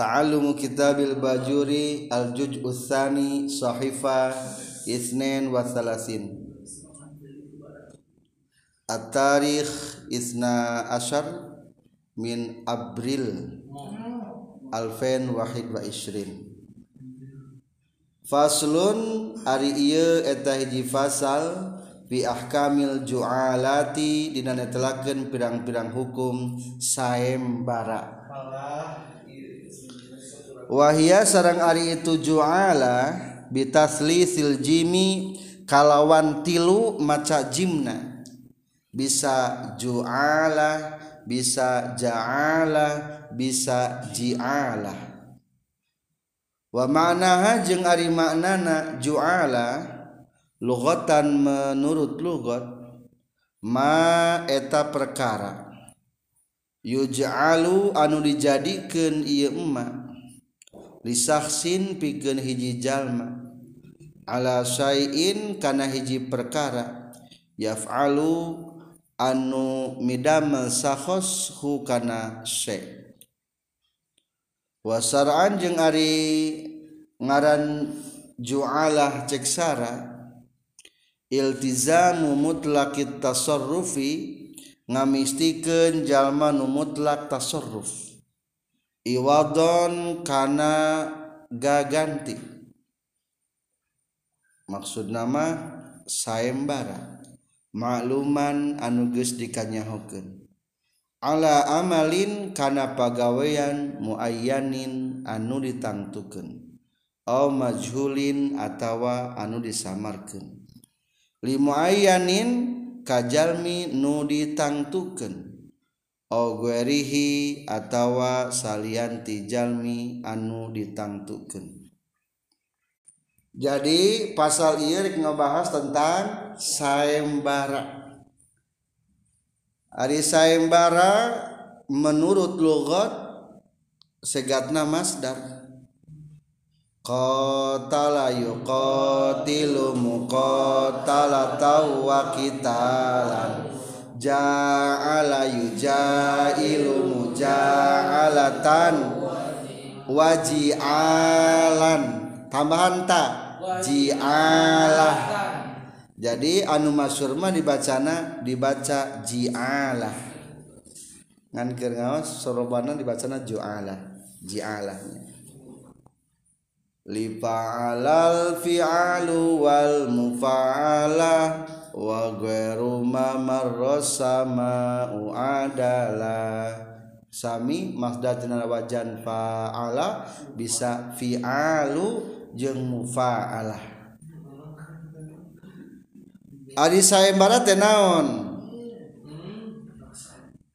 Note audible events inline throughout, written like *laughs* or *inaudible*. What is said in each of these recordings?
Ta'allumu kitabil bajuri al-juj usani sahifa isnen wa salasin At-tarikh isna ashar min Abril alfen wahid wa ishrin Faslun ari iya eta hiji fasal bi ahkamil ju'alati dina netelakeun pirang-pirang hukum saembara. bara wahia sarang Ari itu juala bitasli siljimi kalawan tilu maca jimna. Bisa juala bisa ja'ala bisa ji'ala. Wa ma'naha jeung ari maknana ju'ala lugatan menurut lugat ma eta perkara. Yuj'alu anu dijadikeun ieu emak disaksin piken hiji jalma. Ala sayin kana hiji perkara. Yaf'alu anu midamel sahos hu kana syai. Wasaraan jeung ari ngaran ju'alah ceksara iltizamu mutlaqit tasarrufi ngamistikeun jalma nu mutlak tasarruf. iwadon kana gaganti. Maksud nama sayembara makluman anuges dikanyahokeun ala amalin kana pagawean muayyanin anu ditangtukeun. Au majhulin atawa anu disamarkeun. Li muayyanin kajalmi nu ditangtukeun. Guerihi atawa salianti Jami anu ditangtukan jadi pasal irik ngebahas tentang sayembara. Hari sayembara menurut logot segatna masdar. Qatala yuqatilu muqatala tawwa qitalan ja'ala yujailu muja'alatan waji'alan. Tambahan ta? Ji'alah. Jadi anu masyhur mah dibacana dibaca ji'alah. Ngan keur ngaos sorobana dibacana ju'alah ji'alahnya li fa'alal fi'alu wal mufa'alah Sami Mazdatina wajan faala bisa fialu jeung mufaalah. Ari sayembara teh naon?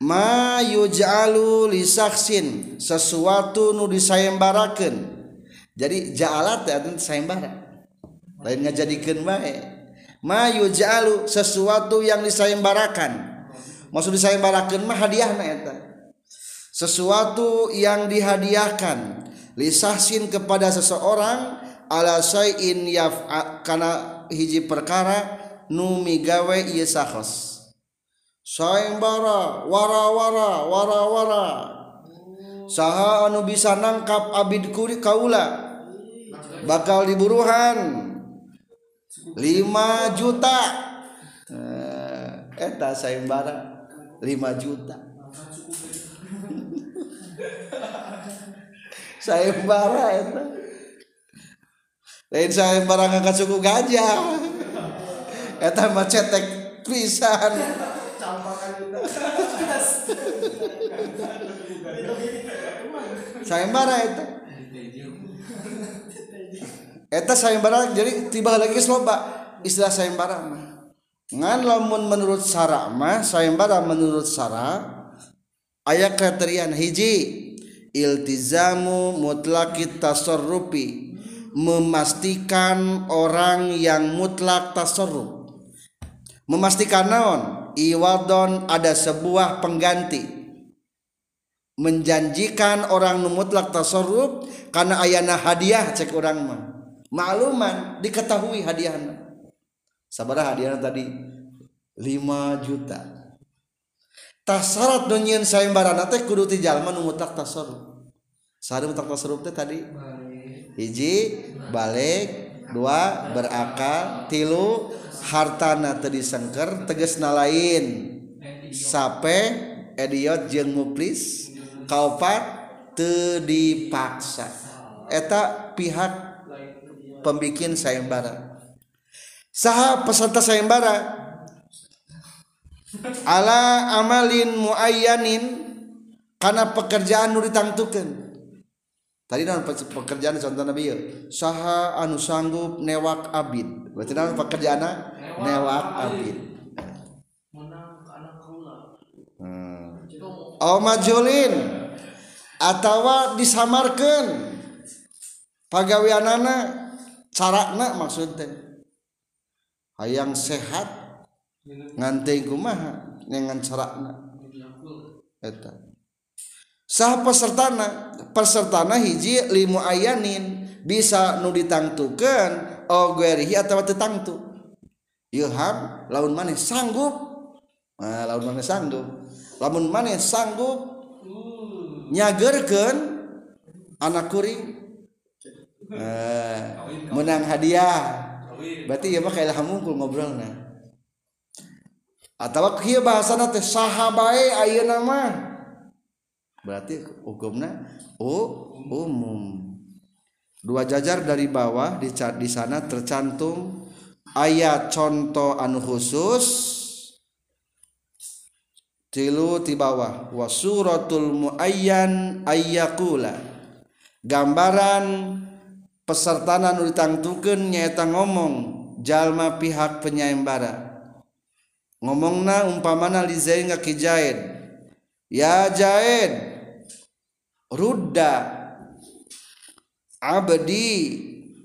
Ma yuj'alu li saksin sesuatu nu disayembarakeun jadi ja'alat teh sayembara lain ngajadikeun bae mayujalu sesuatu yang disayembarakan. Maksud disayembarakan mah hadiah eta. Sesuatu yang dihadiahkan. Lisahsin kepada seseorang ala sayin yaf kana hiji perkara nu migawe ieu sayembara wara-wara wara-wara. Saha anu bisa nangkap abid kuri kaula. Bakal diburuhan 5 juta. Eh, eta sayembara 5 juta. Sayembara eta. Lain sayembara ngangkat suku gajah eta mah cetek pisan. Sayembara eta eta sayembara jadi tiba lagi loba. Istilah sayembara mah. Ngan lamun menurut sara mah sayembara menurut sara ayat kriteria hiji iltizamu mutlakit tasarrufi memastikan orang yang mutlak tasarruf. Memastikan naon? Iwadon ada sebuah pengganti. Menjanjikan orang mutlak tasarruf karena ayana hadiah cek orang mah makluman diketahui hadiahnya. Sabar hadiahnya tadi 5 juta. Tasarat dunyian sayembara teh kudu ti jalma nu mutlak tasarruf. Sari mutlak tasarruf teh tadi? Hiji balik. Dua berakal. Tilu hartana tadi sengker tegasna lain. Sape ediot jeung muplis kaupat teu dipaksa. Eta pihak pembikin sayembara. Saha peserta sayembara? Ala amalin muayyanin karena pekerjaan nu ditangtukeun. Tadi naon pekerjaan contoh nabi saha anu sanggup newak abid. Berarti naon pekerjaan newak abid. hmm. Oh majulin atau disamarkan pagawianana carana maksud teh hayang sehat nganti kumaha? Dengan carana. Eta. Sah pesertana pesertana hiji limu ayanin bisa nu ditangtukeun oh ogerihi atawa tetangtu ilham laun maneh sanggup. Nah, laun maneh sanggup. Lamun maneh sanggup nyagerkeun anak kuring. Eh, menang hadiah. Berarti mungkul ngobrol atau bahasa nama berarti hukumnya umum. Dua jajar dari bawah di di sana tercantum ayat contoh anu khusus. Tilu di bawah wasuratul muayyan ayyakula. Gambaran pesertana nulitangtuken nyaeta ngomong jalma pihak penyaimbara ngomongna umpamana li Zaid ngaki ya Zaid rudda abdi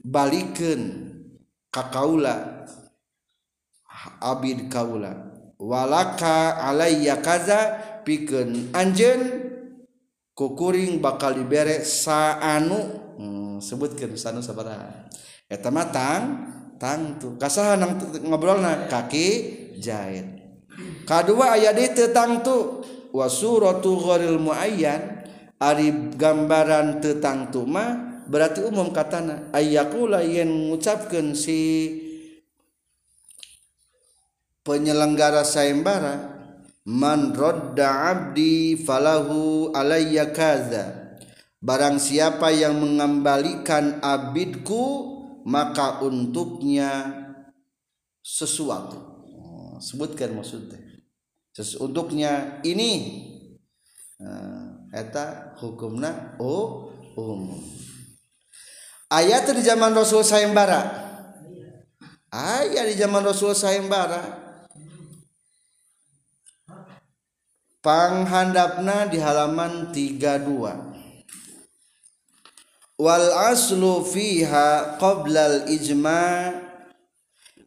balikan kakaula abid kaula. Walaka alayya kaza pikeun anjeun kukuring bakal dibere saanu. Hmm. Sebutkeun sanu sabaraha. Eta mah tang tu kasaha nang ngobrolna? Kaki jahit. Kadua aya di teu tang tu wa suratu ghairil muayyan Ari gambaran tetang tuma berarti umum katana ayakula yang mengucapkan si penyelenggara sayembara man rodda abdi falahu alayya kaza barang siapa yang mengembalikan abidku maka untuknya sesuatu. Oh, sebutkan maksudnya. Untuknya ini. Nah, eta hukumna oh umum. Ayat di zaman Rasul sayembara. Ayat di zaman Rasul sayembara. Panghandapna di halaman 32 wal aslu fiha qoblal ijma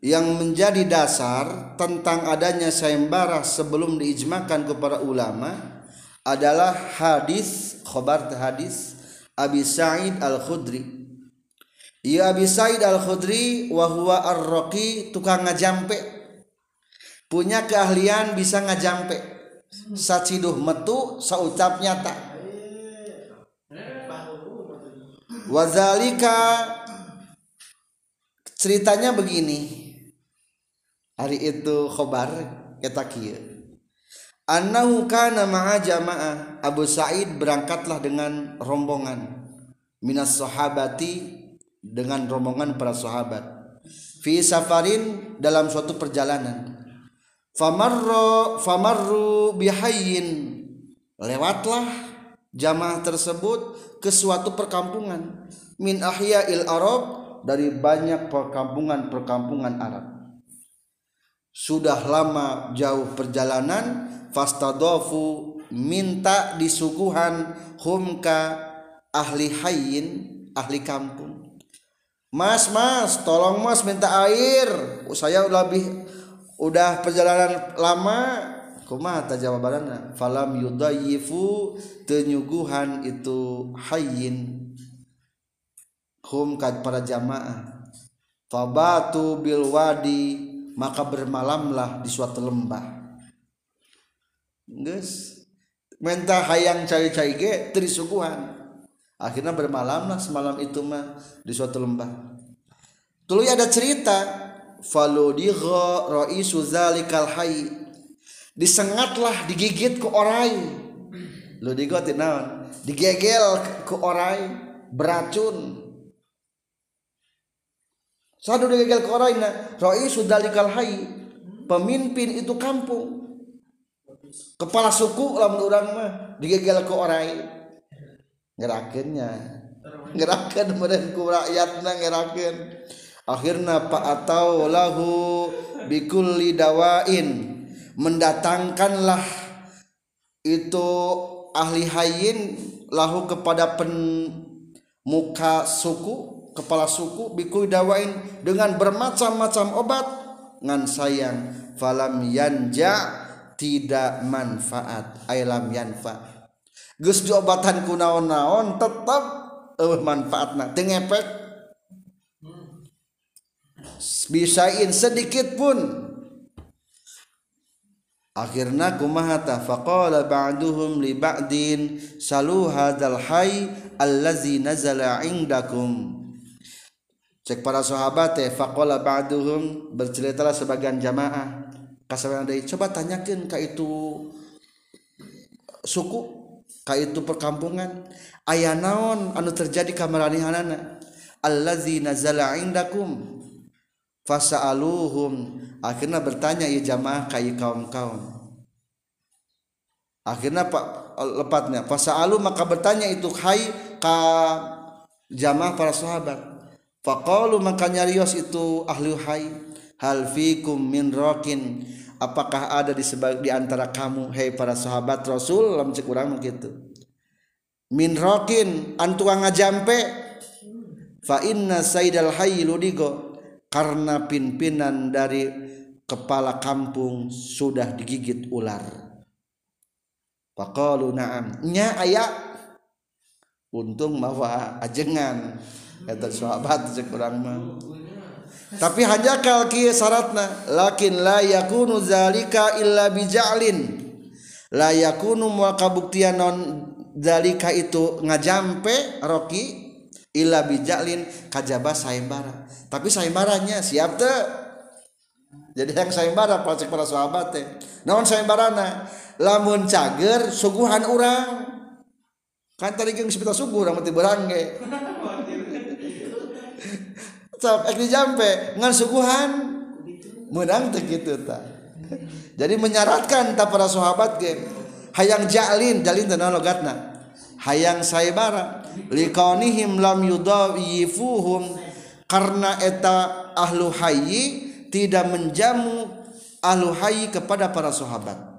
yang menjadi dasar tentang adanya sayembara sebelum diijmakan kepada ulama adalah hadis khobar hadis Abi Sa'id Al-Khudri. Iya Abi Sa'id Al-Khudri wahwa ar-raqi tukang ngajampe. Punya keahlian bisa ngajampe. Saciduh metu saucap nyata wazalika ceritanya begini. Hari itu khobar kita kieu annahu kana ma'a jamaah Abu Sa'id berangkatlah dengan rombongan. Minas sahabati dengan rombongan para sahabat. Fi safarin dalam suatu perjalanan. Famarru famarru bihayyin. Lewatlah jamaah tersebut ke suatu perkampungan. Min ahya'il arab dari banyak perkampungan-perkampungan Arab. Sudah lama jauh perjalanan fastadofu minta disuguhan humka ahli hayin ahli kampung. Mas mas tolong mas minta air. Saya lebih udah perjalanan lama kumaha ta jawabanna falam yudayifu tenyuguhan itu hayin hum para jamaah. Fabatu bil wadi maka bermalamlah di suatu lembah. Geus. Menta hayang cai-cai ge teu akhirnya bermalamlah semalam itu mah di suatu lembah. Tuluy ada cerita faludigha ra'isu zalikal hayy disengatlah digigit ku orai ludigo teh naon? Digegel ku orai beracun. Sadu digegel ku orai na ra'isu zalikal hayy pemimpin itu kampung. Kepala suku lamun urang mah digegel ku orai ngerakennya. Ngeraken meren ku rakyatna ngeraken. Akhirna pak atau lahu bikulli dawain mendatangkanlah itu ahli hayin lahu kepada pemuka suku kepala suku bikul dawain dengan bermacam-macam obat ngan sayang falam yanja tidak manfaat ailam yanfa. Gus diobatan ku naon-naon tetap uh, manfaatna teu ngepek. Bisain sedikit pun akhirna kumahata faqala ba'duhum li ba'din salu hadzal hayy allazi nazala indakum. Cek para sahabat teh faqala ba'duhum berceritalah sebagian jamaah. Kasabaran deui coba tanyakeun ka itu suku ka itu perkampungan. Aya naon anu terjadi kamaranihanana allazi nazala indakum. Fasa'aluhum akhirnya bertanya ya jamaah kai kaum-kaum akhirnya pak lepatnya fasa'alu maka bertanya itu hai ka jamaah para sahabat. Faqalu maka nyarios itu ahli hai hal fikum min raqin. Apakah ada di sebag di antara kamu hei para sahabat Rasul? Lam cek urang begitu min rokin antuang ngajampe fa inna saidal hayy ludigo karena pimpinan dari kepala kampung sudah digigit ular. Pakalu naam. Nya ayak. Untung mawa ajengan. Eta sahabat cek kurang mah. Tapi hanya kalki syaratna. Lakin la yakunu zalika illa bijalin. La yakunu muakabuktianon zalika itu ngajampe Rocky illa bija'lin kajaba sayembara. Tapi sayembaranya siap te jadi yang sayembara pacek para sahabat teh. Naon sayembarana? Lamun cager suguhan orang kan tadi geus sepita suguh urang mati berangge *laughs* ek dijampe ngan suguhan menang teh gitu ta. Jadi menyaratkan ta para sahabat ge. Hayang jalin jalin teh logatna? Hayang saibara liqaunihim lam yudawifuhum karena eta ahlu hayyi tidak menjamu ahlu hayyi kepada para sahabat.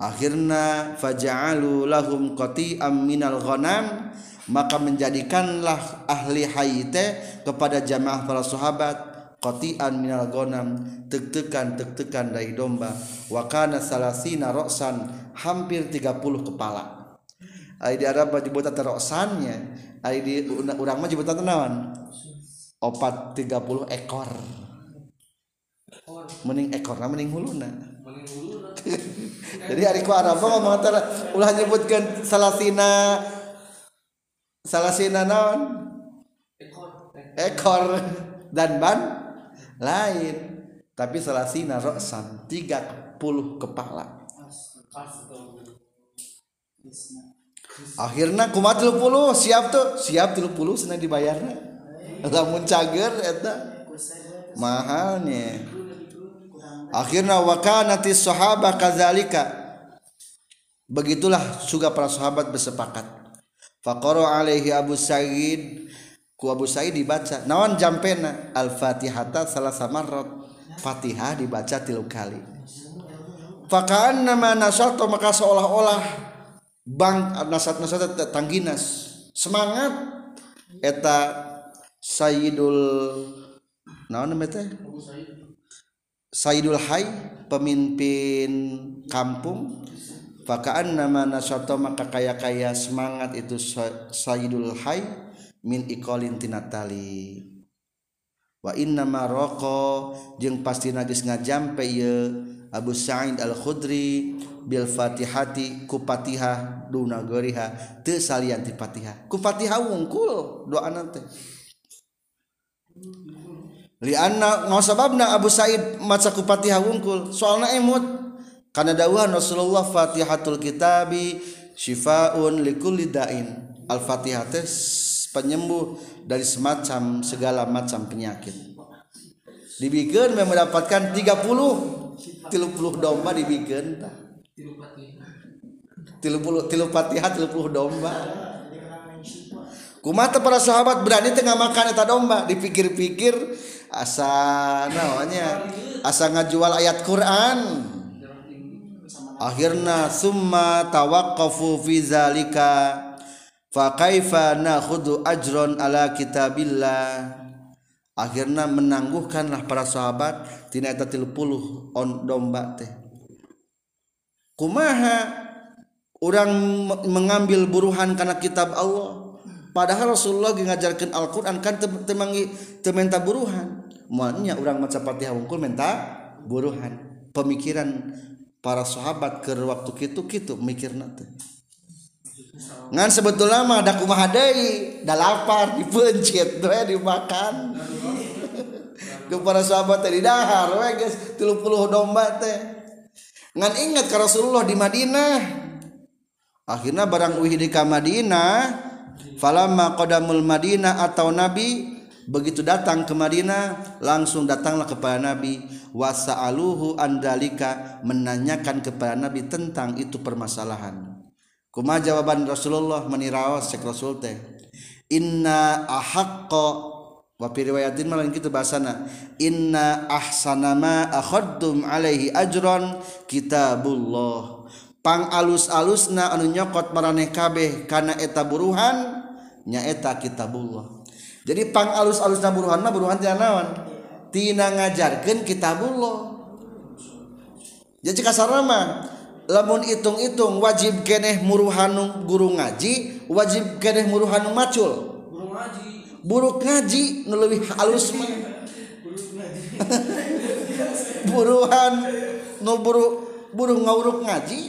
Akhirna faja'alu lahum qati'am minal ghanam. Maka menjadikanlah ahli hayite kepada jamaah para sahabat qati'an minal ghanam. Tek-tekan tek-tekan dari domba. Wa kana salasina ra'san hampir 30 kepala ai di Arab nyebutan ra'sannya ai di urang mah nyebutan naon? Opat 30 ekor. Mending ekorna mending huluna. *laughs* Jadi hari ku Arab ngomong ulah nyebutkan salasina salah sina naon? Ekor. Dan ban lain. Tapi salah sina roksan tiga puluh kepala akhirnya tilu puluh. Siap tuh. Siap tilu puluh senang dibayarnya. Lamun cager eta. Mahalnya akhirnya wakanati sahabat kazalika begitulah juga para sahabat bersepakat. Faqara alaihi Abu Sa'id. Ku Abu Sa'id dibaca. Naon jampena? al-Fatihata salah samarrat Fatihah dibaca tilu kali. Fakaan nama nasato maka seolah-olah Bang nasat nasat Tangginas. Semangat! Eta Sayyidul Sayyidul Hai pemimpin kampung. Pakaan nama nasato maka kaya kaya semangat itu Sayyidul Hai min ikolin tinatali wa inna maroko jeung pasti nagis ngajampe ye Abu Sa'id Al-Khudri bil Fatihati ku Fatihah duna goriha teu salian ti Fatihah. Ku Fatihah wungkul doa teh. Li anna sababna Abu Sa'id maca ku Fatihah wungkul. Soalna emut karena dawuhan Rasulullah Fatihatul Kitabi syifaun likulli dain. Al-Fatihah teh penyembuh dari semacam segala macam penyakit dibikin mendapatkan 30 30 domba dibikin tilu tilu tilu puluh domba. Kumata para sahabat berani tengah makan eta domba? Dipikir-pikir asa namanya asa ngajual ayat Quran. Akhirna summa tawaqqafu fi zalika fa kaifa nakhudhu ajron ala kitabillah akhirnya menangguhkanlah para sahabat tina eta 30 on domba teh. Kumaha orang mengambil buruhan karena kitab Allah? Padahal Rasulullah ngajarkan Al-Qur'an kan temangi tementa buruhan. Muanya orang maca Fatihah wungkul menta buruhan. Pemikiran para sahabat ke waktu kitu kitu mikir teh. Ngan sebetulnya mah ada kumaha deui lapar dipencet we dimakan ke para sahabat teh di dahar we geus 30 domba teh. Ngan ingat ke Rasulullah di Madinah. Akhirnya barang uhidi ka Madinah falamma qadamul Madinah atau Nabi begitu datang ke Madinah langsung datanglah kepada Nabi. Wasa'aluhu andalika menanyakan kepada Nabi tentang itu permasalahan. Kuma jawaban Rasulullah menirawas cek Rasul teh? Inna ahaqqa wa fi riwayatin malah kitu bahasana. Inna ahsana ma akhadtum alaihi ajran kitabullah. Pang alus-alusna anu nyokot maraneh kabeh karena eta buruhan nyaeta kitabullah. Jadi pang alus-alusna buruhan mah buruhan tina naon? Tina ngajarkeun kitabullah. Jadi kasarna mah lamun hitung-hitung wajib keneh muruhanu guru ngaji wajib keneh muruhanu macul. Guru ngaji buruk ngaji ngelewih halus mah. *laughs* Buruhan ngoburu burung ngawuruk ngaji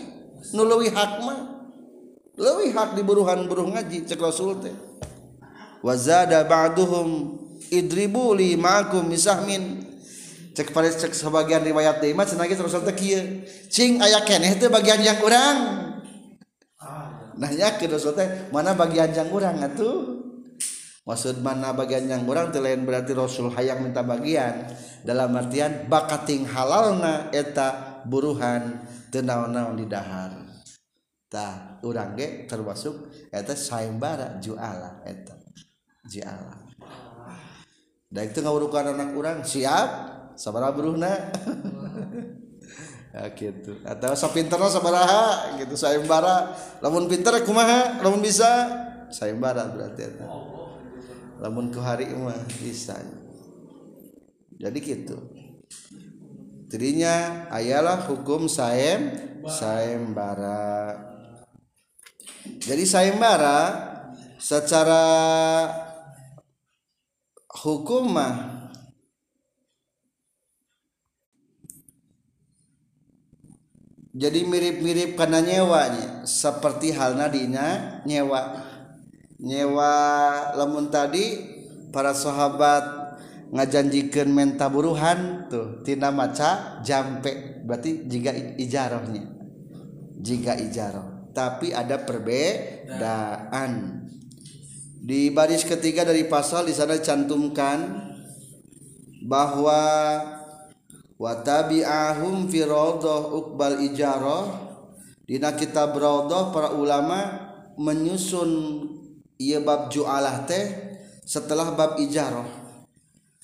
ngelewih hak mah. Leuwih hak di buruhan buruh ngaji cek rasul teh. Wazada ba'duhum idribu li ma'akum misahmin cek pada cek sebagian riwayat deh mah senangnya rasul teh kieu. Cing aya keneh teh bagian yang kurang nanya ke rasul teh mana bagian yang kurang atuh? Maksud mana bagian yang kurang lain berarti Rasul hayang minta bagian. Dalam artian bakating halalna eta buruhan tenaon-naon di dahar. Tah urang ge termasuk eta sayembara juala eta. Juala. Da itu ngawurukan anak urang siap sabaraha buruhna. *laughs* Ya gitu. Atau sapinterna sabaraha gitu sayembara. Lamun pinter kumaha lamun bisa sayembara berarti eta lamun ke hari mah bisa. Jadi gitu. Tadinya ayalah hukum saem sayembara. Jadi sayembara secara hukum mah jadi mirip-mirip karena nyewanya seperti halnya dina nyewa nyewa lemun tadi para sahabat ngajanjikan menta buruhan tuh tina maca jampe. Berarti jika ijarahnya. Jika ijarah. Tapi ada perbedaan. Di baris ketiga dari pasal di sana cantumkan bahwa watabi'ahum fi rawdah uqbal ijarah. Dina kitab rawdah para ulama menyusun ia bab jualah teh setelah bab ijarah.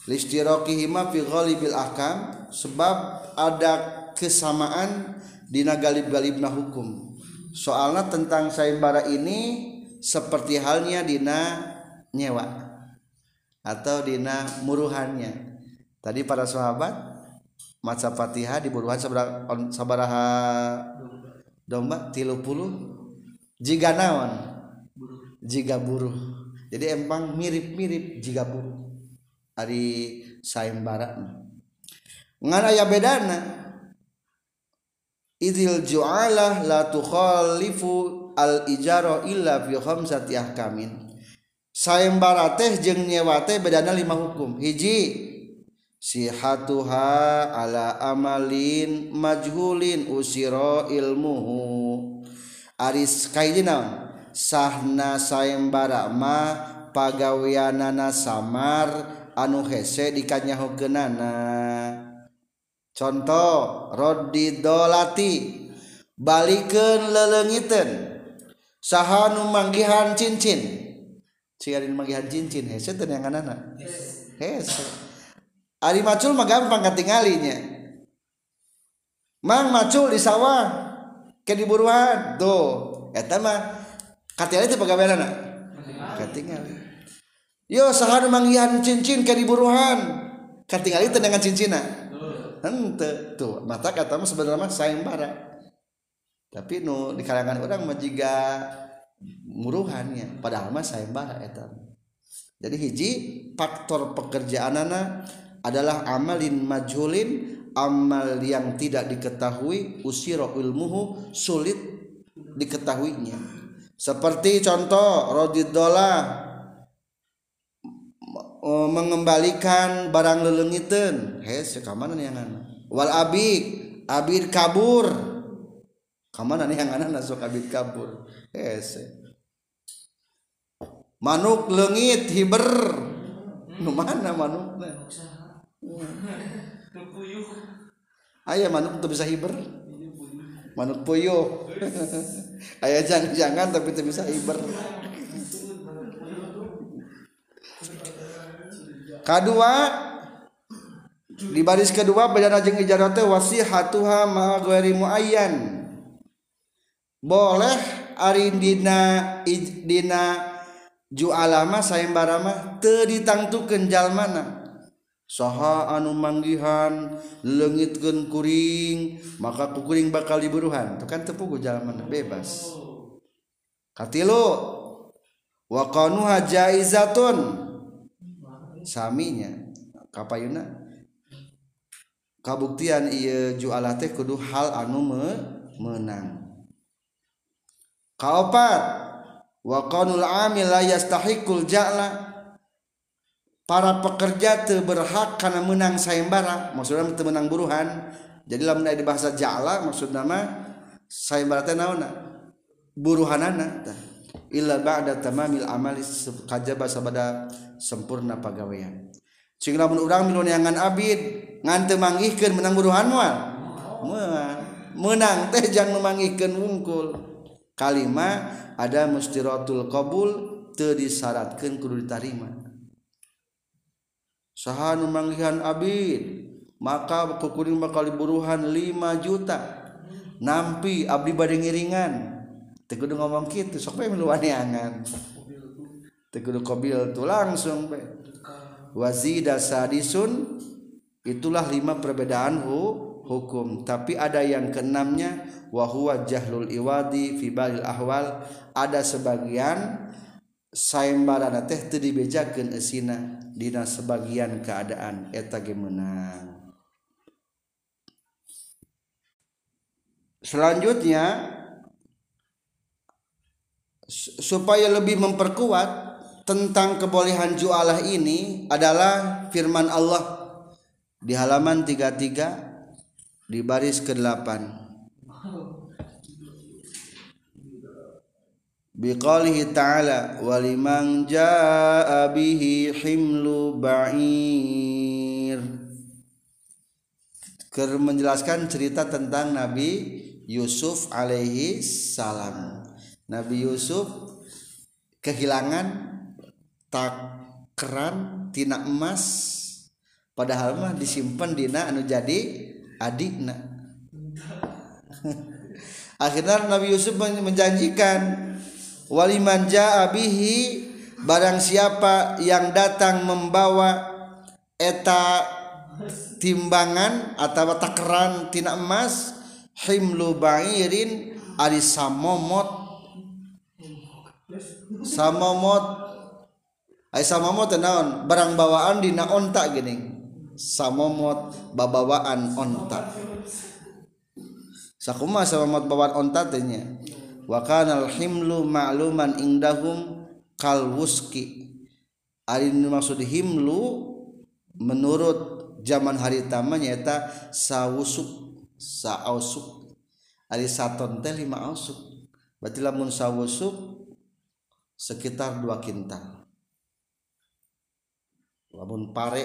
Listirokihima fi ghalibil ahkam sebab ada kesamaan dina galib-galibna hukum. Soalnya tentang sayembara ini seperti halnya dina nyewa atau dina muruhannya. Tadi para sahabat maca fatihah di buruhan sabaraha domba tilu puluh jika naon jika buruh. Jadi empang mirip-mirip jika buruh. Hari sayembara. Ngan aya bedana? Idil ju'alah la tukhalifu al ijaro illa fi khamsati ahkamin. Sayembara teh jeung nyewa teh bedana lima hukum. Hiji sihatuha ala amalin majhulin usiro ilmuhu. Aris kaidina sahna saembarama pagawianana samar anu hese dikanyahukeunana contoh Rodi dolati. Balikeun leleungiteun saha nu manggihan cincin. Ciarin manggihan cincin hese teu yang anana? Hese. Ari macul mah gampang katinggalinya mang macul di sawah ke diburuan tuh eta mah katingali teh pagaweanana katingali yo saha nu manggihan cincin ke diburuhan. Katingali teu dengan cincina? Ente tuh mata kata mah sebenarnya mah sayembara tapi nu di kalangan orang mah muruhannya padahal mah sayembara eta. Jadi hiji faktor pekerjaan anak adalah amalin majhulin amal yang tidak diketahui usiro ilmuhu sulit diketahuinya seperti contoh rodidola mengembalikan barang lelengiten. Hes kamanan yang wal abid abid kabur. Kamanan yang ana sok abid kabur? Hes manuk lengit hiber. Nu mana manukna ayah manuk tuh bisa hiber manuk puyuh. *laughs* Ayah jangan-jangan tapi tuh bisa hiber kedua di baris kedua beda jeung ijarah teh wasihatuha ma ghairi muayyan. Boleh ari dina dina jualama sayembara mah teu ditangtukeun jalmana saha anu manggihan legit gen kuring maka kukuring bakal diburuhan. Itu kan tepuku jalan bebas. Katilu wa qanuha jaizatun. Saminya kapayuna kabuktian iya jualah teh kudu hal anu me, menang. Kaopat wa qanul amil la yastahiqul ja'la. para pekerja teu berhak karena menang sayembara maksudnya menang buruhan. Jadi lamun di bahasa jala maksud nama sayembara teh naonna buruhanana tah. Illa ba'da tamamil amali kajaba sabada sempurna pagawean. Cing lamun urang milu ngan abid ngan teu manggihkeun menang buruhan moal moal menang teh jangan memanggihkeun wungkul. Kalima ada mustiratul qabul teu disyaratkeun kudu ditarima. Saha nu manggihan abid maka kukuring bakal diburuhan 5 juta. Nampi abdi bade ngiringan. Kudu ngomong gitu sok bae milu angan kudu qabil tu langsung bae. Wazida sadisun itulah lima perbedaan hu, hukum. Tapi ada yang keenamnya wahwa jahlul iwadi fi balil ahwal. Ada sebagian sayembara teh teu dibejakeun esina dina sebagian keadaan eta ge menang selanjutnya supaya lebih memperkuat tentang kebolehan jualah ini adalah firman Allah di halaman 33 di baris ke-8 biqalihi ta'ala waliman jaa bihi himlu ba'ir. Ker menjelaskan cerita tentang Nabi Yusuf alaihi salam. Nabi Yusuf kehilangan takran tina emas padahal mah disimpan dina anu jadi adikna. *laughs* Akhirnya Nabi Yusuf menjanjikan walimanja Abihi barang siapa yang datang membawa eta timbangan atau takaran tina emas himlu ba'irin ari samomot. Samomot. Ay samomot naon? Barang bawaan dina onta gini. Samomot babawaan onta. Sakuma samomot bawaan onta tanya wakanal himlu ma'luman indahum kalwuski. Ari maksud himlu menurut zaman hari tama nyata sawusuk sausuk ari saton teh lima ausuk. Berarti lamun sawusuk sekitar dua kintal. Lamun pare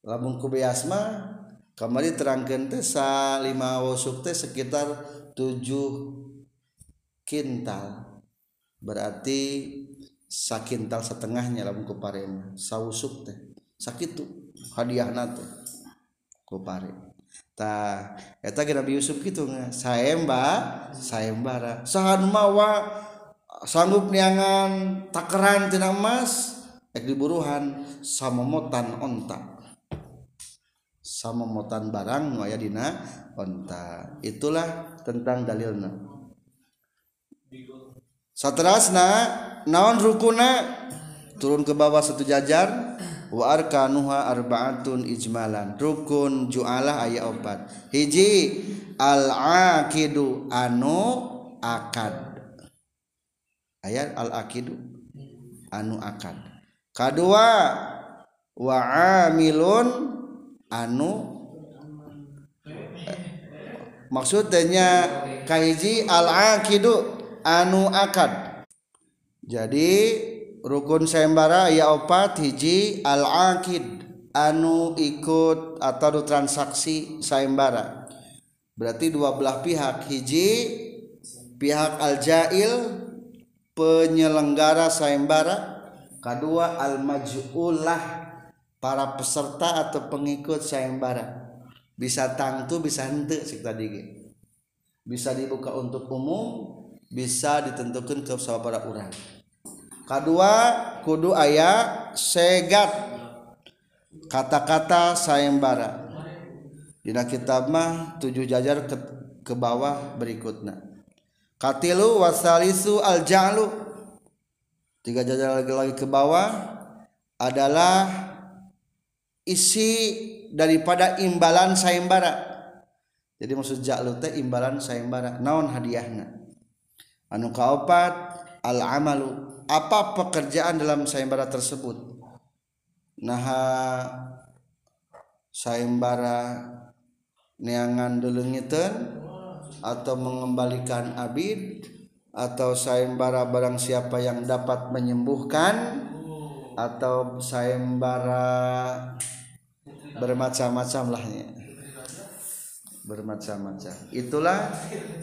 lamun kubeasma kamari terangkan teh sa lima ausuk teh sekitar tujuh kintal. Berarti sakintal setengahnya lamun kupare sawusuk teh. Sakit tuh hadiah nate kupare ta eta ge Nabi Yusuf nggak saemba saembara sahan mawa sanggup niangan takeran tina emas. Ek diburuhan sama motan onta. Sama motan barang nu dina onta. Itulah tentang dalilna saterasna naon rukuna? Turun ke bawah satu jajar. Wa arkanuha arbaatun ijmalan. Rukun jualah ayat opat. Hiji al akidu anu akad. Ayat al akidu anu akad. Kedua wa amilun anu maksudnya kahiji al akidu anu akad. Jadi rukun sayembara ya opat hiji al akid anu ikut atau transaksi sayembara berarti dua belah pihak. Hiji pihak al jail penyelenggara sayembara kedua al maj'ulah para peserta atau pengikut sayembara bisa tangtu bisa hente sih tadi bisa dibuka untuk umum bisa ditentukan ke sahabat orang. Kedua kudu ayat segat. Kata-kata sayembara. Dina kitab mah tujuh jajar ke, ke bawah berikutnya katilu wasalisu al ja'lu tiga jajar lagi lagi ke bawah adalah isi daripada imbalan sayembara. Jadi maksud ja'lu teh imbalan sayembara. Naon hadiahna anu kaopat al amalu apa pekerjaan dalam sayembara tersebut? Nah sayembara neangan delengiteun atau mengembalikan abid atau sayembara barang siapa yang dapat menyembuhkan atau sayembara bermacam-macam lahnya bermacam-macam. Itulah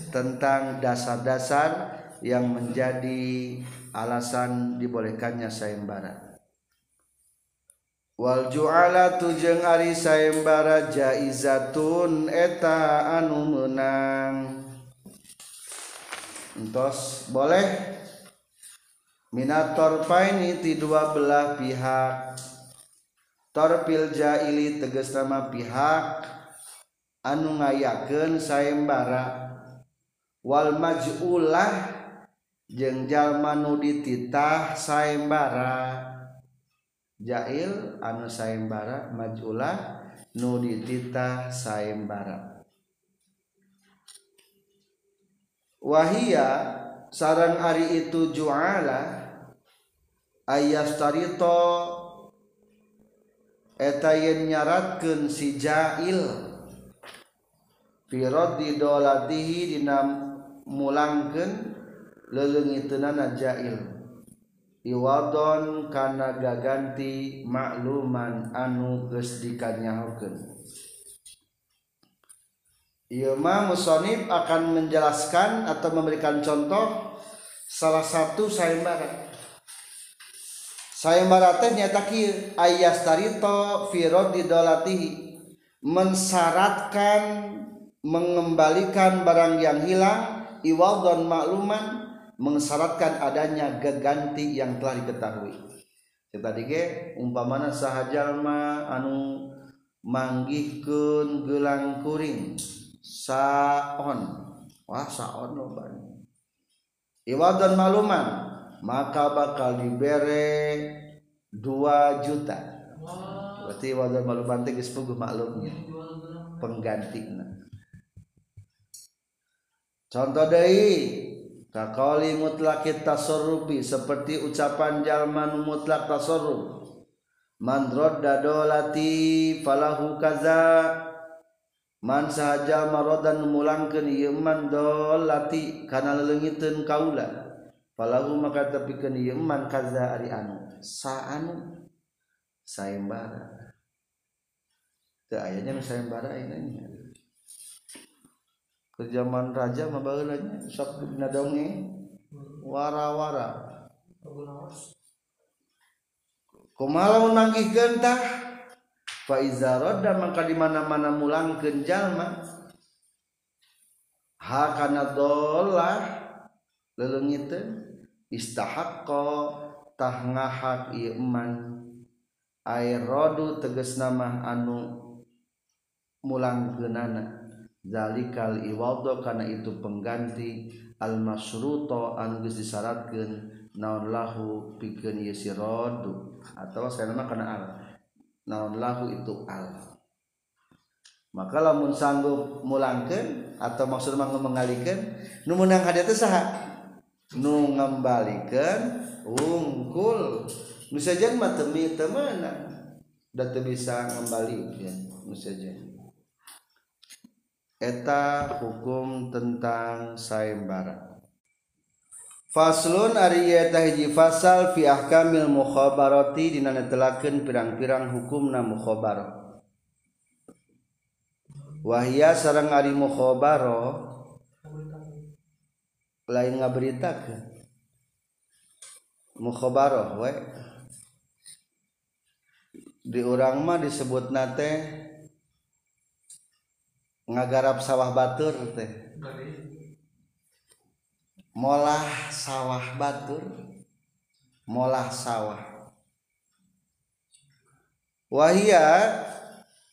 tentang dasar-dasar yang menjadi alasan dibolehkannya sayembara. Wal ju'ala tujeng ari sayembara jaizatun eta anu menang. Entos boleh? Minator paini ti dua belah pihak. Torpil jaili tegas nama pihak anu ngayaken sayembara. Wal majulah jengjallma nu dititah sayembara. Jail anu sayembara majulah nu dititah sayembara. Wahia sarang Ari itu juala ayastarito eta yen nyaratkeun si jail. Firodidolatihi dina mulangken lelengitnana jail iwadon kana gaganti makluman anu geus dikanyahokeun Ilma musonib akan menjelaskan atau memberikan contoh salah satu sayembara. Sayembara teh nyata ayas tarito firod didolatihi mensyaratkan mengembalikan barang yang hilang iwadon makluman mensyaratkan adanya geganti yang telah diketahui. Tadi ge umpamana sahajalma anu manggihkeun gelang kuring saon. Wah saon loba iwadon makluman maka bakal dibere 2 juta. Berarti iwadon makluman teh geus maklumnya. Penggantina contoh Dei Kakoli mutlak tasorrufi seperti ucapan jalman mutlak tasorruf. Man dadolati dolati falahu kaza. Man sahaja marodan mulangkeun ieu man dolati kana leungiteun kaula. Falahu maka tepikeun ieu man kaza ari anu saanu sayembara. Teu aya nya sayembara ini. ke zaman raja mabalanya sok dina dongeng wara-wara lamun manggihkeun tah? Fa iza radda maka di mana-mana mulangkeun jalma ha kana dolah leungeuteun istahaqqa tah ngahak ieu iman air rodu tegas nama anu mulangkeunana. zalikal iwaldo karena itu pengganti almasruto anu geus disyaratkeun naon lahu pikeun ieu si rodu. Atawa sanana kana al. Naon lahu itu al. Maka lamun sanggup mulangkeun atau maksud mah mengalikeun nu meunang ka teh saha? Nu ngembalikeun ungkul nu sajen mah teu meunang da teu bisa ngembalikeun nu sajen eta hukum tentang sayembara Faslun ari eta hiji fasal fi ahkamil mukhabarati dina netelakeun pirang-pirang hukumna mukhabarah wahia sareng ari mukhabarah lain ngaberitakeun. Mukhabarah we. Di urang mah disebut nate ngagarap sawah Batur teh. Molah sawah Batur molah sawah. Wahia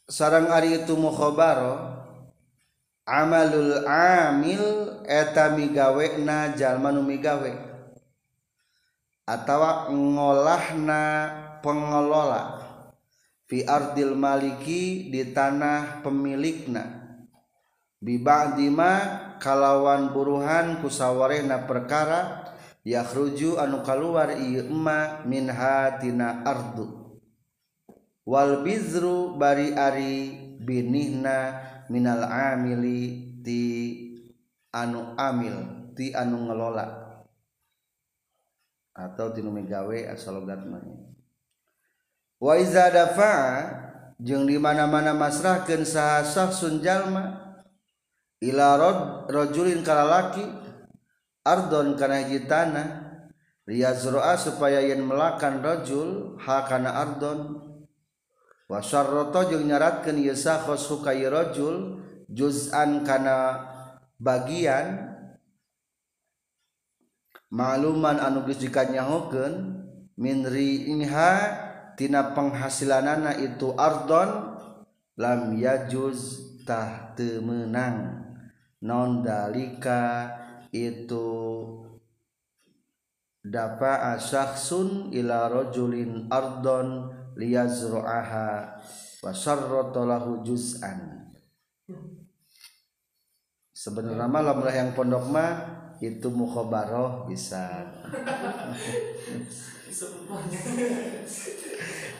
sarang Ari itu mukhobaro amalul amil eta migawena jalma migawe. Atawa ngolahna pengelola fi ardil maliki di tanah pemilikna. bibadima kalawan buruhan kusawarehna perkara yakhruju anu kaluar ieu emma min hatina ardu. Wal bizru bari ari binihna minal amili ti anu amil ti anu ngelola. Atau tinu megawe asal logatna wa iza dafa jeung di mana-mana masrahkeun saha sah sunjalma Ilarod rojulin kalalaki Ardon kana hiji tanah Riyazroa supaya yen melakan rojul Hakana ardon. Wasarroto jeung nyaratkeun nyaratkan Yesakos hukai rojul Juz'an kana bagian Maluman anu geus dikanyahokeun min riha tina penghasilanana itu ardon lam yajuz tah teu meunang non dalika itu dafa syakhsun ila rajulin ardon liyazru'aha wa syarrata lahu juz'an. Sebenarnya mah lamun yang pondok mah itu mukhabarah bisa.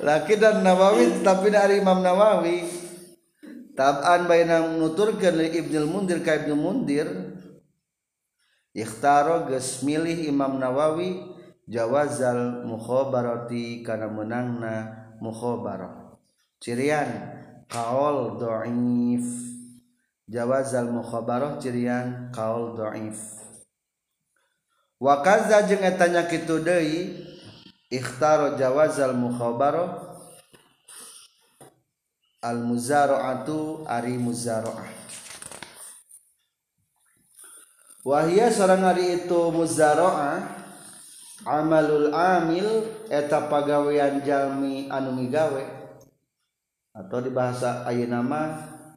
Laki dan Nawawi tapi dari Imam Nawawi Taban bayna nuturkeun li Ibnu Mundir ka Ibnu Mundir ikhtaro geus milih Imam Nawawi jawazal mukhabarati kana menangna mukhabarah. Cirian kaol dhaif. Jawazal mukhabarah cirian kaol dhaif. Wa kaza jeung eta nya kitu deui ikhtaro jawazal mukhabarah al muzaraatu ari muzaraah wahia sareng ari itu muzaraah amalul amil eta pagawean jalmi anu migawe atau di bahasa ayeuna mah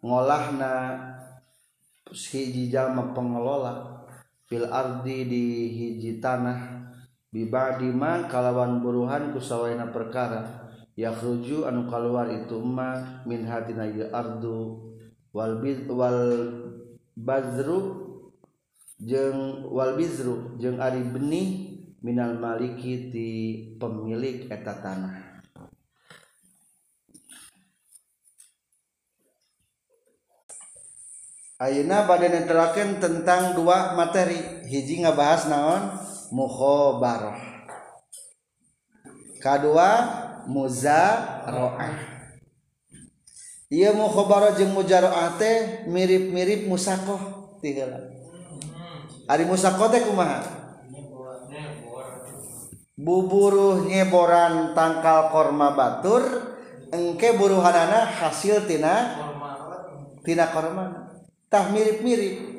ngolahna hiji jalma pengelola fil ardi di hiji tanah bibadi ma kalawan buruhan kusawaina perkara. yakhruju anu keluar itu ma min hatina ardu. Wal biz wal bazru jeung wal bizru jeung ari benih minal maliki ti pemilik eta tanah. Ayeuna bade netelakeun tentang dua materi. Hiji ngabahas naon? Mukhabarah kadua muzaroah. Ia mukhobar jeung mujaroah teh mirip-mirip musakoh tiheula ari musakoh teh kumaha? Buburuh nyeboran tangkal korma batur engke buruhanana hasil tina tina korma. Tah mirip-mirip.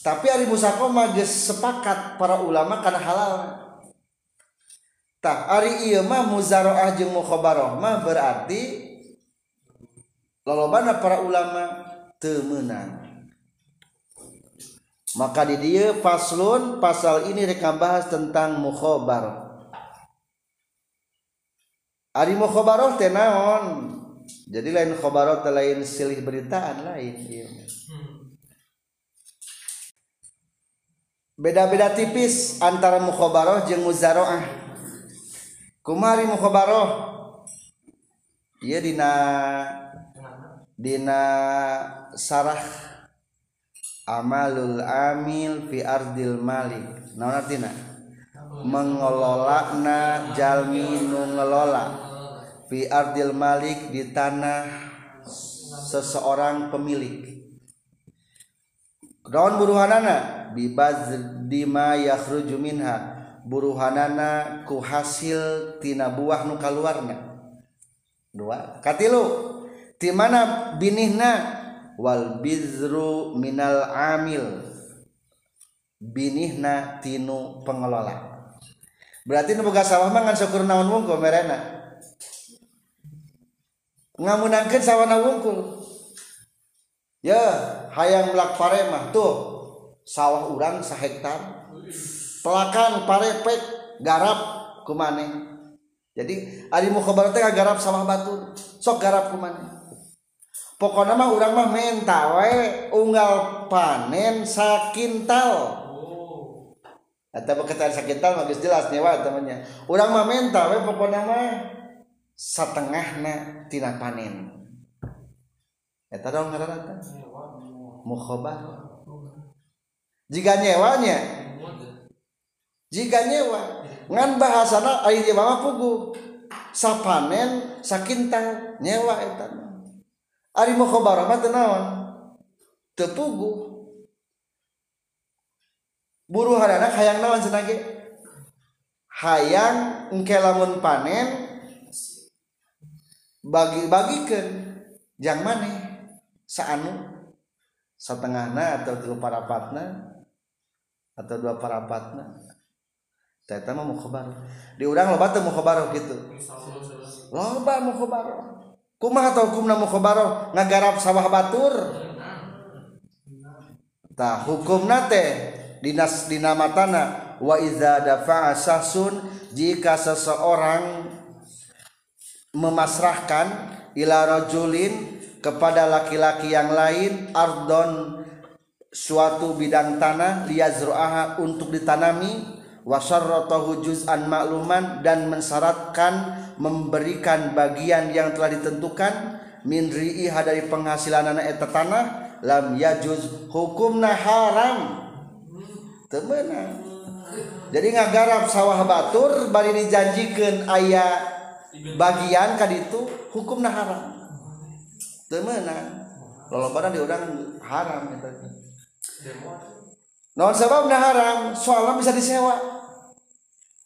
Tapi ari musako mah sepakat para ulama karena halal. tak ari iya mah muzaroah jeung mukhabarah mah berarti lolobana para ulama temenan maka di dia faslun pasal ini rekam bahas tentang mukhabar ari mukhabarah teh naon? Jadi lain khobaroh teh lain silih beritaan lain iya beda-beda tipis antara mukhobaroh jeung muzaroah. kumari mukhobaroh iya dina dina sarah amalul amil fi ardil malik. Naon artina mengelola na jalmi nu ngelola. Fi ardil malik di tanah seseorang pemilik. Daun buruhanana bibaz dima yakhruju minha. buruhanana ku hasil tina buah nu kaluarna. Dua katilu. Di mana binihna? Wal bizru minal amil. Binihna tinu pengelola. Berarti nu boga sawah mah ngan syukur naon wungkul merena? Ngamunangkeun sawana wungkul? Ya hayang melak paremah tuh. Sawah urang sahektar pelakan parepek garap kumane. Jadi ari mukhabar teh garap sawah batu sok garap kumane. Pokoknya mah urang mah menta we unggal panen sakintal Eta beketan sakintal mah jelas nyewa temannya. Urang mah menta we pokoknya mah satengahna tina panen. Eta dong ngaranna mukhabar jika nyewanya jika nyewa ngan bahasana ayeuna ge mama puguh sapanen sakinta nyewa eta. Ari mukhabarah mah teu naon? Teu puguh buru harana hayang nawan senage? Hayang engke lamun panen bagi-bagikan. Jang maneh saanu setengahna atau tilu parapatna? Atau dua parapatna? Teta mah mukhabar. Di urang loba teu mukhabar gitu loba mukhabar kumaha tau hukumna mukhabar ngagarap sawah batur. Tah hukumna teh dinas dinamatana. Wa iza dafa'a sahsun jika seseorang memasrahkan ila rajulin kepada laki-laki yang lain ardon suatu bidang tanah liyazru'aha untuk ditanami wasarrotahu juz'an makluman dan mensyaratkan memberikan bagian yang telah ditentukan min ri'iha dari penghasilan anak eta tanah lam yajuz hukumna haram. Temenan jadi ngagarap sawah batur bari dijanjikan ayah bagian ka ditu hukumna haram. Temenan lolobana badan diundang haram itu non sebab nah haram soalnya bisa disewa.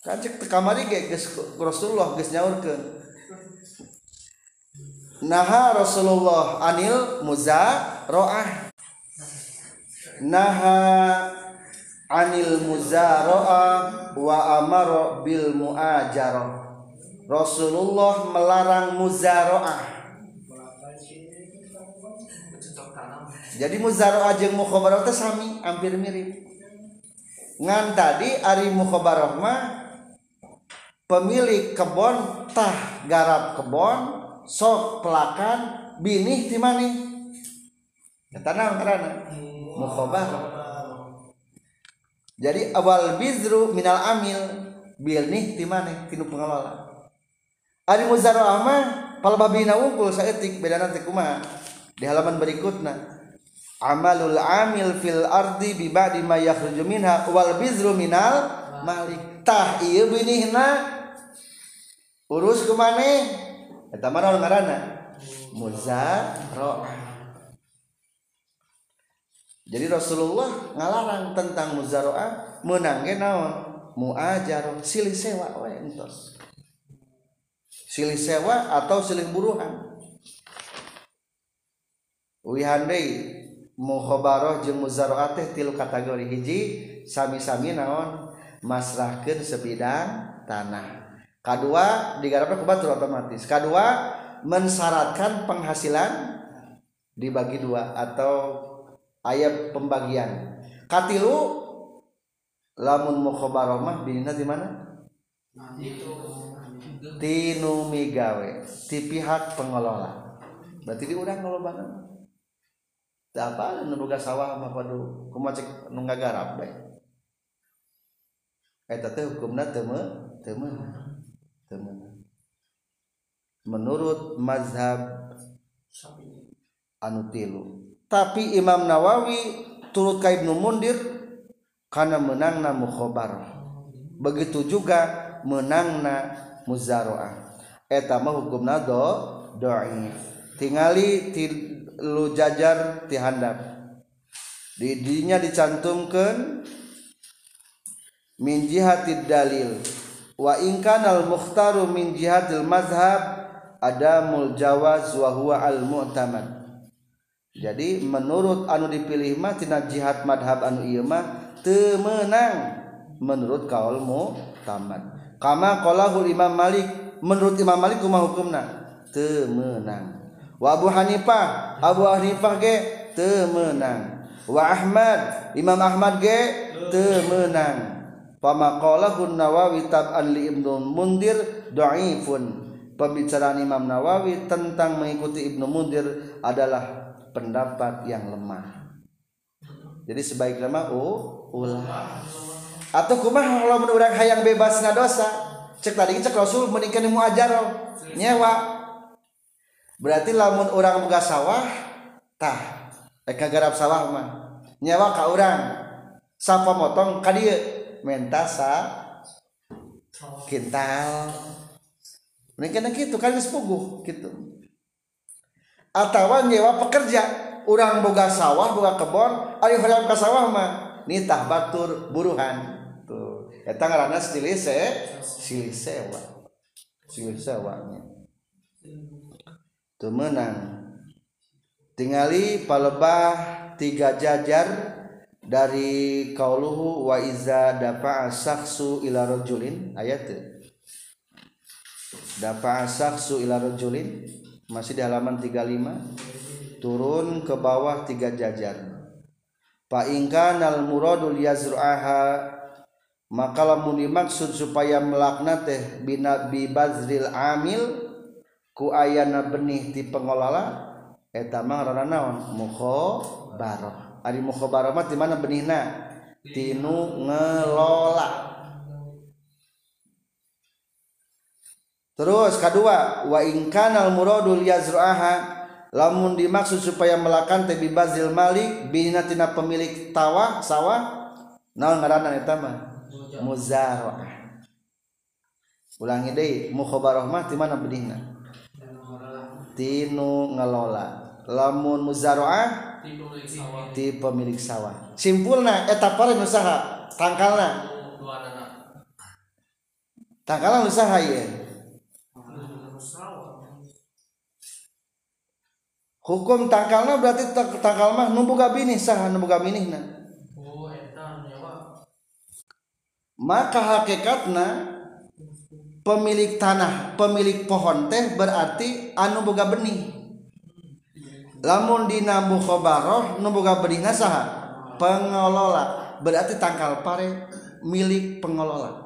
Kan cek kamari ge geus Rasulullah geus nyaurkeun. Naha Rasulullah anil muzaroah Naha anil muzaroah wa amaro bil muajaro Rasulullah melarang muzaroah jadi muzaroah jeung mukhabarah teh sami hampir mirip. Ngan tadi ari mukhabarah mah pemilik kebon tah garap kebon sok pelakan binih ti mani eta naon karana mukhabarah. Jadi awal bizru minal amil bil nih di mana tinu pengelola ari muzaraah mah palbabina wungkul saeutik beda nanti kumaha? Di halaman berikutnya amalul amil fil ardi bi ba'di ma yakhruju wal bizru minal malik tah ieu binihna. Urus ke mana eta mana ngaranna? Jadi Rasulullah ngalarang tentang muzaroah menang ge naon? Muajar silih sewa entos. Silih sewa atau silih buruhan? Wihan mukhobaroh jeung muzaroah teh tilu kategori hiji sami-sami naon? Masrahkeun sebidang tanah. Kadua digarapna ku batur otomatis. Kadua mensyaratkan penghasilan dibagi dua atau ayat pembagian. Katilu lamun mukhobaroh mah binina di mana? Tinu migawe ti pihak pengelola. Berarti diurang kalau banget. apa nubuga sawah mah padu cek nu ngagarap bae eta eh, teh hukumna teu teu menurut mazhab anu tilu. Tapi Imam Nawawi turut ka Ibnu Mundir karena menangna mukhobar begitu juga menangna muzaroah. Eta mah hukumna do do'if. Tingali til lu jajar tihandap didinya dicantumkan min jihatid dalil. Wa in kana al mukhtaru min jihatil mazhab adamul jawaz wa huwa al mu'tamad. Jadi menurut anu dipilih mah tina jihad madhab anu ieu mah teu meunang menurut kaul mu'tamad. Kama qalahul imam malik menurut imam malik kumaha hukumna? Teu meunang wa Abu Hanifah Abu Hanifah ge teu meunang wa Ahmad Imam Ahmad ge teu meunang Nawawi tab'an li Ibnu Mundir dhaifun pembicaraan Imam Nawawi tentang mengikuti Ibnu Mundir adalah pendapat yang lemah. Jadi sebaik lemah oh ulah. Atau kumah kalau menurut hayang bebas na dosa cek tadi cek rasul menikah mu ajar nyewa berarti lamun orang buka sawah tah eka garap sawah mah. Nyewa ka orang sapa motong ka dieu. Menta sa kintal. Menikah gitu kan geus puguh gitu atau nyewa pekerja. Orang boga sawah boga kebon ayo hayang ke sawah mah. Nitah batur buruhan. Tuh eta ngaranna silih se silih sewa silih sewanya tuh menang tingali palebah tiga jajar dari kauluhu wa iza dafa'a saksu ila rajulin. Ayat dafa'a saksu ila rajulin. Masih di halaman 35 turun ke bawah tiga jajar. Fa al muradul yazru'aha. Maka lamun dimaksud supaya melaknat teh bina bi bazril amil ku ayana benih di pengelola eta mah rana naon mukhabarah ari mukhabarah mah di mana benihna? Tinu ngelola. Terus kedua, wa ingkanal muradul yazru'aha lamun dimaksud supaya melakukan tebi bazil malik bina tina pemilik tawah sawah naon ngaranna eta mah? Muzaraah ulangi deui mukhabarah mah di mana benihna tinu ngelola lamun muzaroah ti pemilik sawah. Simpulna eh, eta pare usaha tangkalna. Tangkalna usaha ieu. Hukum tangkalna berarti tangkal mah nu boga binih saha nu boga minihna. Maka hakikatna pemilik tanah pemilik pohon teh berarti anu boga benih. Lamun dina mukhabarah nu boga benih saha? Pengelola. Berarti tangkal pare milik pengelola.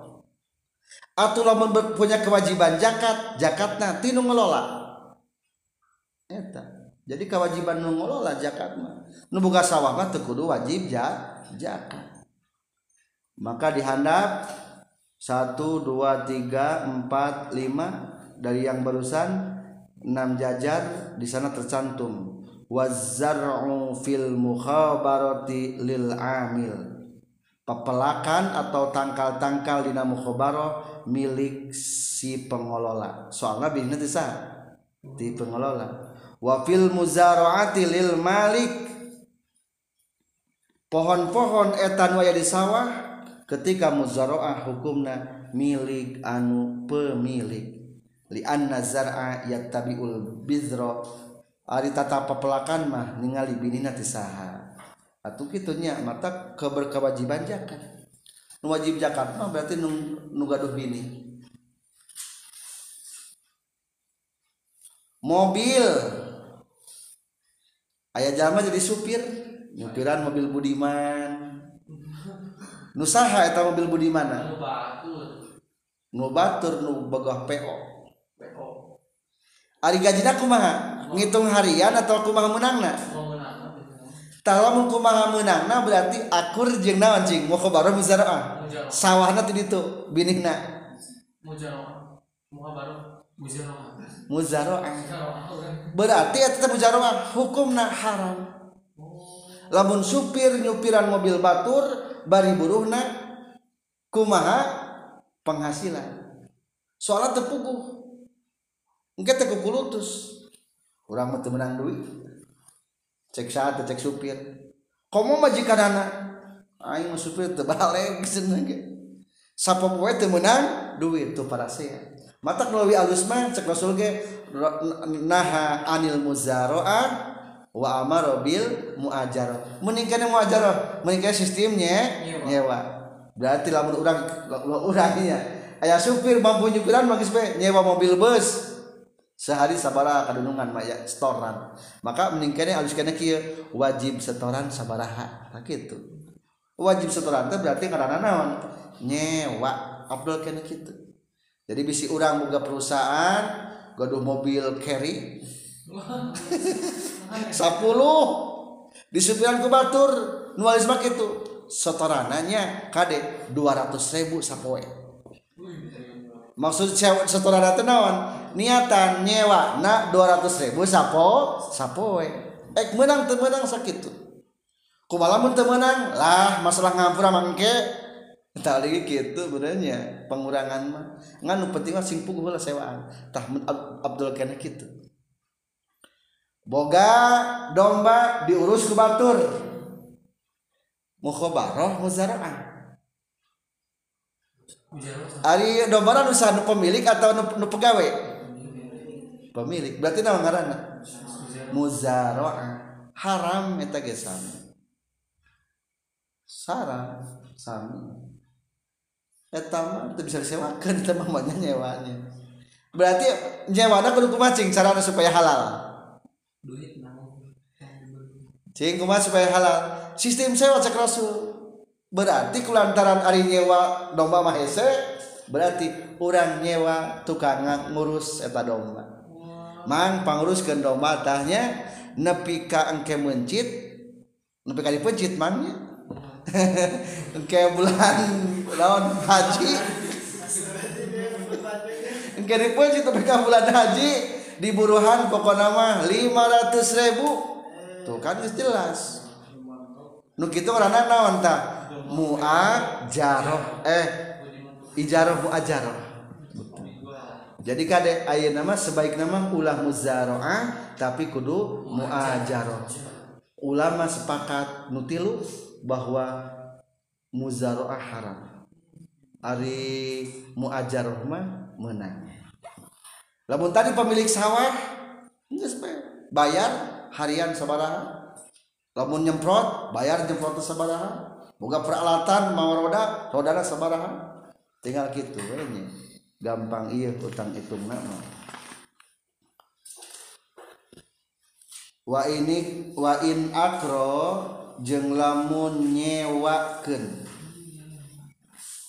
Atau lamun punya kewajiban zakat zakatna tinu ngelola. Eta. Jadi kewajiban nu ngelola zakat mah. Sawah mah kudu wajib zakat. Maka dihandap 1 2 3 4 5 dari yang barusan 6 jajar di sana tercantum. Wazar'u fil mukhabarati lil amil. Pepelakan atau tangkal-tangkal dina mukhabarah milik si pengelola. Soalnya teh sah di pengelola. Wa fil muzaraati lil malik. Pohon-pohon etan waya di sawah ketika muzaraah hukumna milik anu pemilik. Li anna zar'a yattabiul bizra. Ari tata pepelakan mah ningali binina ti saha. Atuh kitunya mata keberkewajiban zakat nu wajib zakat mah berarti nu, nu gaduh bini. Mobil. Ayah jama jadi supir. Nyupiran mobil budiman nusaha eta mobil budi mana? Nu batur nu bogoh PO ari gajina kumaha? Ngitung harian atau kumaha menangna? Kalau mau kumaha menangna berarti akur jeung naon cing? Mau khabaru muzaraah ah? sawahna tadi tuh binikna muzaraah mukhabaru muzaraah muzaraah berarti eta muzaraah hukumna haram. Lamun supir nyupiran mobil batur bari buruhna kumaha penghasilan. Soalnya tepuguh. Enggak tekuku lutus orang mah menang duit. Cek saat cek supir. Kamu majikan anak? Aing mah supir terbalik seneng *laughs* ge sapa poe teu menang duit tuh para saya mata kalau alus mah cek rasul ge naha anil muzaraah wa amarobil muajaroh meningkatnya muajaroh meningkat sistemnya nyewa. berarti lamun orang orangnya ayah supir mampu nyupiran magis be nyewa mobil bus. Sehari sabaraha kadunungan maya setoran. Maka meningkatnya alus kena kieu wajib setoran sabaraha. Nah kitu wajib setoran teh berarti karena naon? Nyewa. Abdul kena kitu. Jadi bisi orang boga perusahaan gaduh mobil carry sepuluh. Disupiran ke Batur nualis mak itu. Setorananya kade 200 ribu sapoe. Maksud setoran itu naon? Niatan nyewa na 200 ribu sapo sapoe. Ek menang temenang sakitu. Kumalamun temenang lah masalah ngampura mangke tali gitu benernya pengurangan mah. Ngan penting mah sing puguh lah sewaan tah Abdul kena gitu boga domba diurus ke batur. Mukhabarah muzaraah. Ari domba nu pemilik atau nu pegawai? Pemilik. Berarti nama ngaranna? Muzaraah. Haram eta ge sami. Sara sami. Eta mah teu bisa disewakeun eta mah nyewanya berarti nyewana kudu kumaha cing carana supaya halal cing kumaha supaya halal. Sistem sewa cek rasul berarti kulantaran ari nyewa domba mah hese berarti orang nyewa tukang ngurus eta domba. Mang panguruskeun domba tahnya nepi ka engke mencit? Nepi ka dipencit mangnya *laughs* engke bulan lawan haji. *laughs* Engke dipencit nepi ka bulan haji di buruhan pokoknya mah 500 ribu tuh kan jelas. Nu kitu karena naon tah muajaroh. Eh ijaroh muajaroh. Jadi kade ayat nama sebaik nama ulah muzaroah tapi kudu muajaroh. Ulama sepakat nutilu bahwa muzaroah haram. Ari muajaroh mah menang. Lamun tadi pemilik sawah bayar harian sabaraha lamun nyemprot bayar nyemprot sabaraha boga peralatan mau roda rodana sabaraha tinggal gitu we gampang iya utang hitung nama wa ini wa in akro jeng lamun nyewakeun.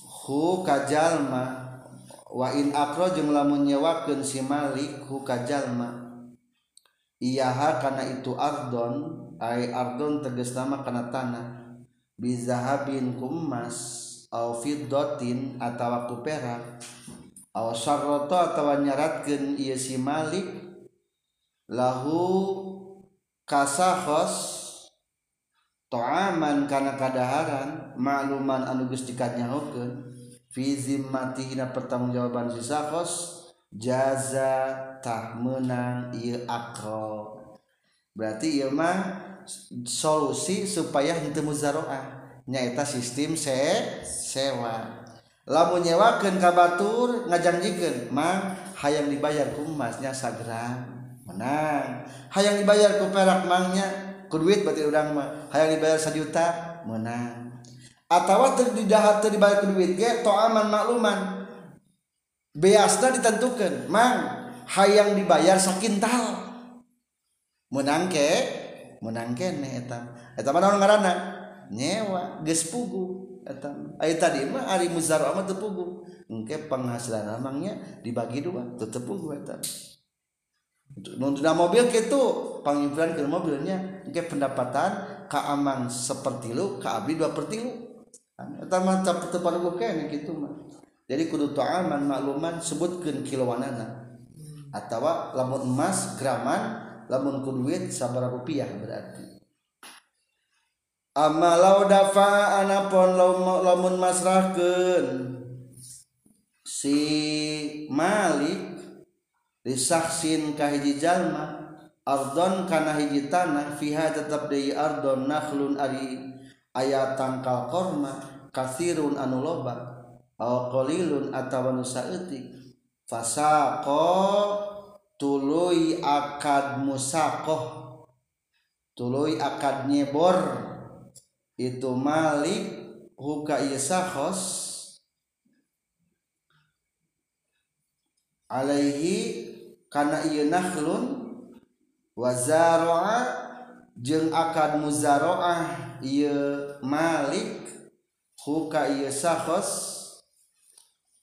Hu kajalma. Wa in akro jeng lamun nyewakeun si malik hu kajalma iyaha karena itu ardon ay ardon tegas nama karena tanah. Bizahabin kumas au fiddotin atau waktu perak. Au sarroto atau nyaratkan iya si malik. Lahu kasahos toaman karena kadaharan makluman anu geus dikadnyahokeun fi zimmatihi pertanggungjawaban si sahos jazatah menang ieu akro. Berarti ieu mah solusi supaya henteu muzaroah. Nyaeta sistem se sewa. Lamun nyewakeun ka batur ngajanjikeun mang hayang dibayar ku emasnya sagram menang. Hayang dibayar ku perak mangnya ku duit berarti urang mah. Hayang dibayar sajuta menang. Atawa teu didahat teu dibayar ku duit ge toaman makluman. Beasna ditentukan. Mang hayang dibayar sakintal menang ke? Menang kene eta eta mah naon ngaranna? Nyewa gespugu Ayo tadi mah ari muzar amat tepugu engke penghasilan amangnya dibagi dua tetepugu eta Nunda mobil gitu pangimpilan ke mobilnya engke pendapatan ka amang seperti lu ka abdi dua per tilu eta mah tepan gue kene gitu mah jadi kudu ta'aman makluman sebutkan kiloanana atau lamun emas graman lamun ku duit sabara rupiah berarti. Amalau dafa anapon lamun masrahkeun. Si Malik disaksin ka hiji jalma ardon kana hiji tanah fiha tetap deui ardon nakhlun ari aya tangkal korma kasirun anu loba. alqalilun atawa nu saeutik fasaqo tuluy akad musaqoh tuluy akad nyebor. Itu malik huka isahos alaihi kana ieu nakhlun. Wazara'a jeung akad muzaroah ieu malik huka ieu sahos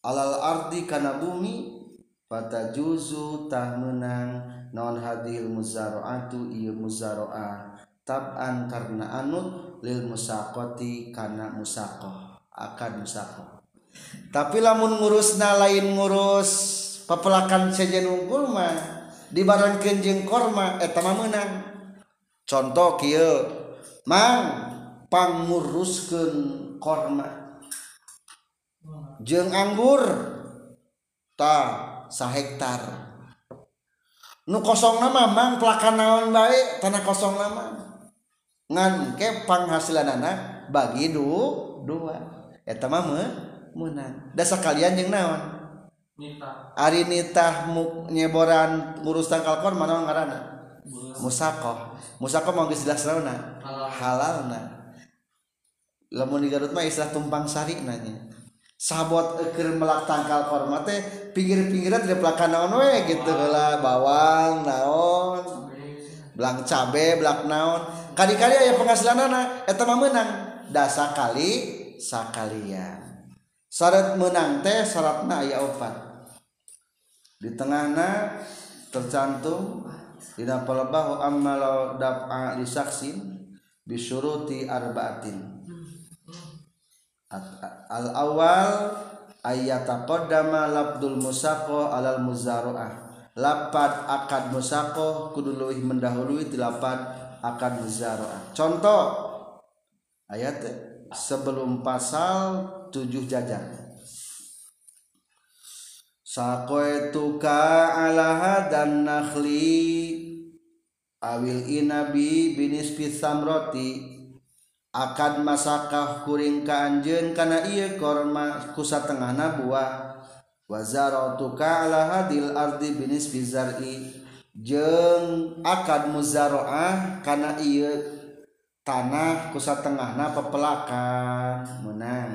alal ardi kana bumi fata juzu tah menang. Non hadil muzaraatu ieu muzaraah tab'an karena anut lil musaqati kana musaqah akan musaqah. Tapi lamun ngurusna lain ngurus pepelakan sejen unggul mah dibarankeun jeung korma eta mah meunang contoh kieu mang panguruskeun korma. jeng anggur ta sahektar nu kosong nama mang pelakan naon baik tanah kosong nama ngan ke penghasilan anak bagi du dua eta mah menang da kalian yang naon Nita. Ari nitah nyeboran ngurus tangkal kor mana ngaranna Musakoh. Musakoh mau geus jelas naonna? Halalna. Lamun di Garut mah istilah tumpang sari nanya. sahabat eker melak tangkal korma teh pinggir-pinggirnya tidak pelakan naon we gitu lah bawang naon belang cabe belak naon. Kali-kali ayah penghasilan anak eta mah menang dasa kali sakalian. Syarat menang teh syaratna ayah opat. Di tengahna tercantum dina pelebahu ammalau li lisaksin bisuruti arba'atin. Al awal qaddama labdul musaqo alal muzaroah. Lapad akad musaqo kudu leuwih mendahului ti akan muzaroah. Contoh ayat sebelum pasal tujuh jajar sakoituka ala dan nakhli awil inabi binis pisam roti akan masakah kuring ka anjeun kana ieu korma kusa buah. Nabuah wazarotuka ala hadil ardi binis bizar'i. Jeng akad muzaroah karena ieu tanah kusa tengahna pepelakan. Menang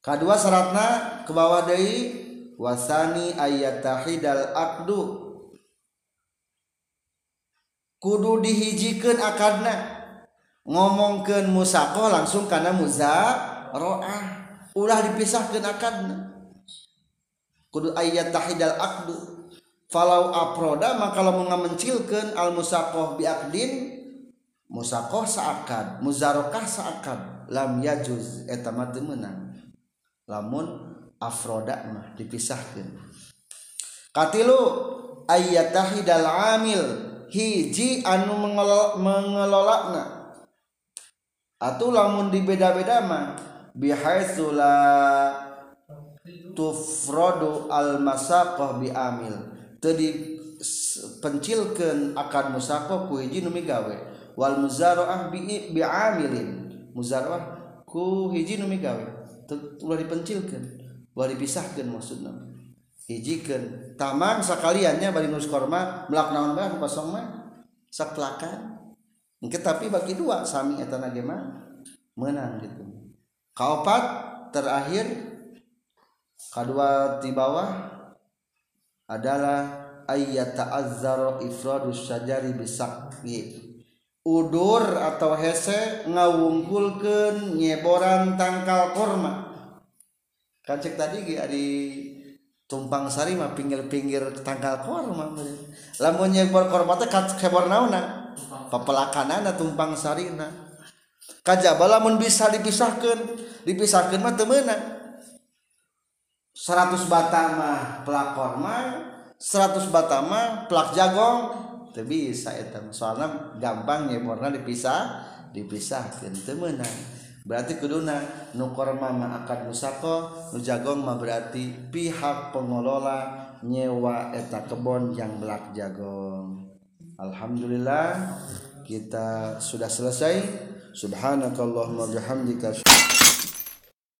kedua syaratna ke bawah dari wasani ayatahidal akdu. Kudu dihijikan akadna. ngomongkan musaoh langsung karena muzaroah. Ulah dipisah kenakan kudu ayat tahidal akdu. Falau aproda maka kalau mengamencilkan al musakoh biakdin musakoh saakad muzarokah saakad. Lam yajuz etama menang lamun afroda mah dipisahkan katilu ayat tahidal amil. Hiji anu mengelola mengelolakna. Atau lamun dibeda-beda mah bihaitsu la tufradu al masaqah bi amil teu dipencilkeun akan musaqah ku hiji nu migawe. Wal muzaraah bi bi amilin muzaraah ku hiji nu migawe. Ulah dipencilkeun ulah dipisahkeun maksudna. Hijikeun. Tamang sakaliannya bari nus korma melak naon bae kosong mah? Saklakan tapi bagi dua sami eta mah menang gitu. Kaopat terakhir kedua di bawah adalah ayat ta'azzaro ifradus syajari bisakwi. Udur atau hese ngawungkulkeun nyeboran tangkal korma. Kan cek tadi ge di tumpang sari mah pinggir-pinggir tangkal korma lamun nyebor korma teh kebor naonan pepelakanana tumpang sarina kajaba lamun bisa dipisahkan dipisahkan mah temenang 100 batama pelak korma 100 batama pelak jagong teu bisa eta soalnya gampang nyeborna dipisah dipisahkan temenang berarti keduna nu korma mah akad musako nu jagong mah berarti pihak pengelola nyewa eta kebon yang belak jagong. Alhamdulillah kita sudah selesai. Subhanakallahumma bihamdika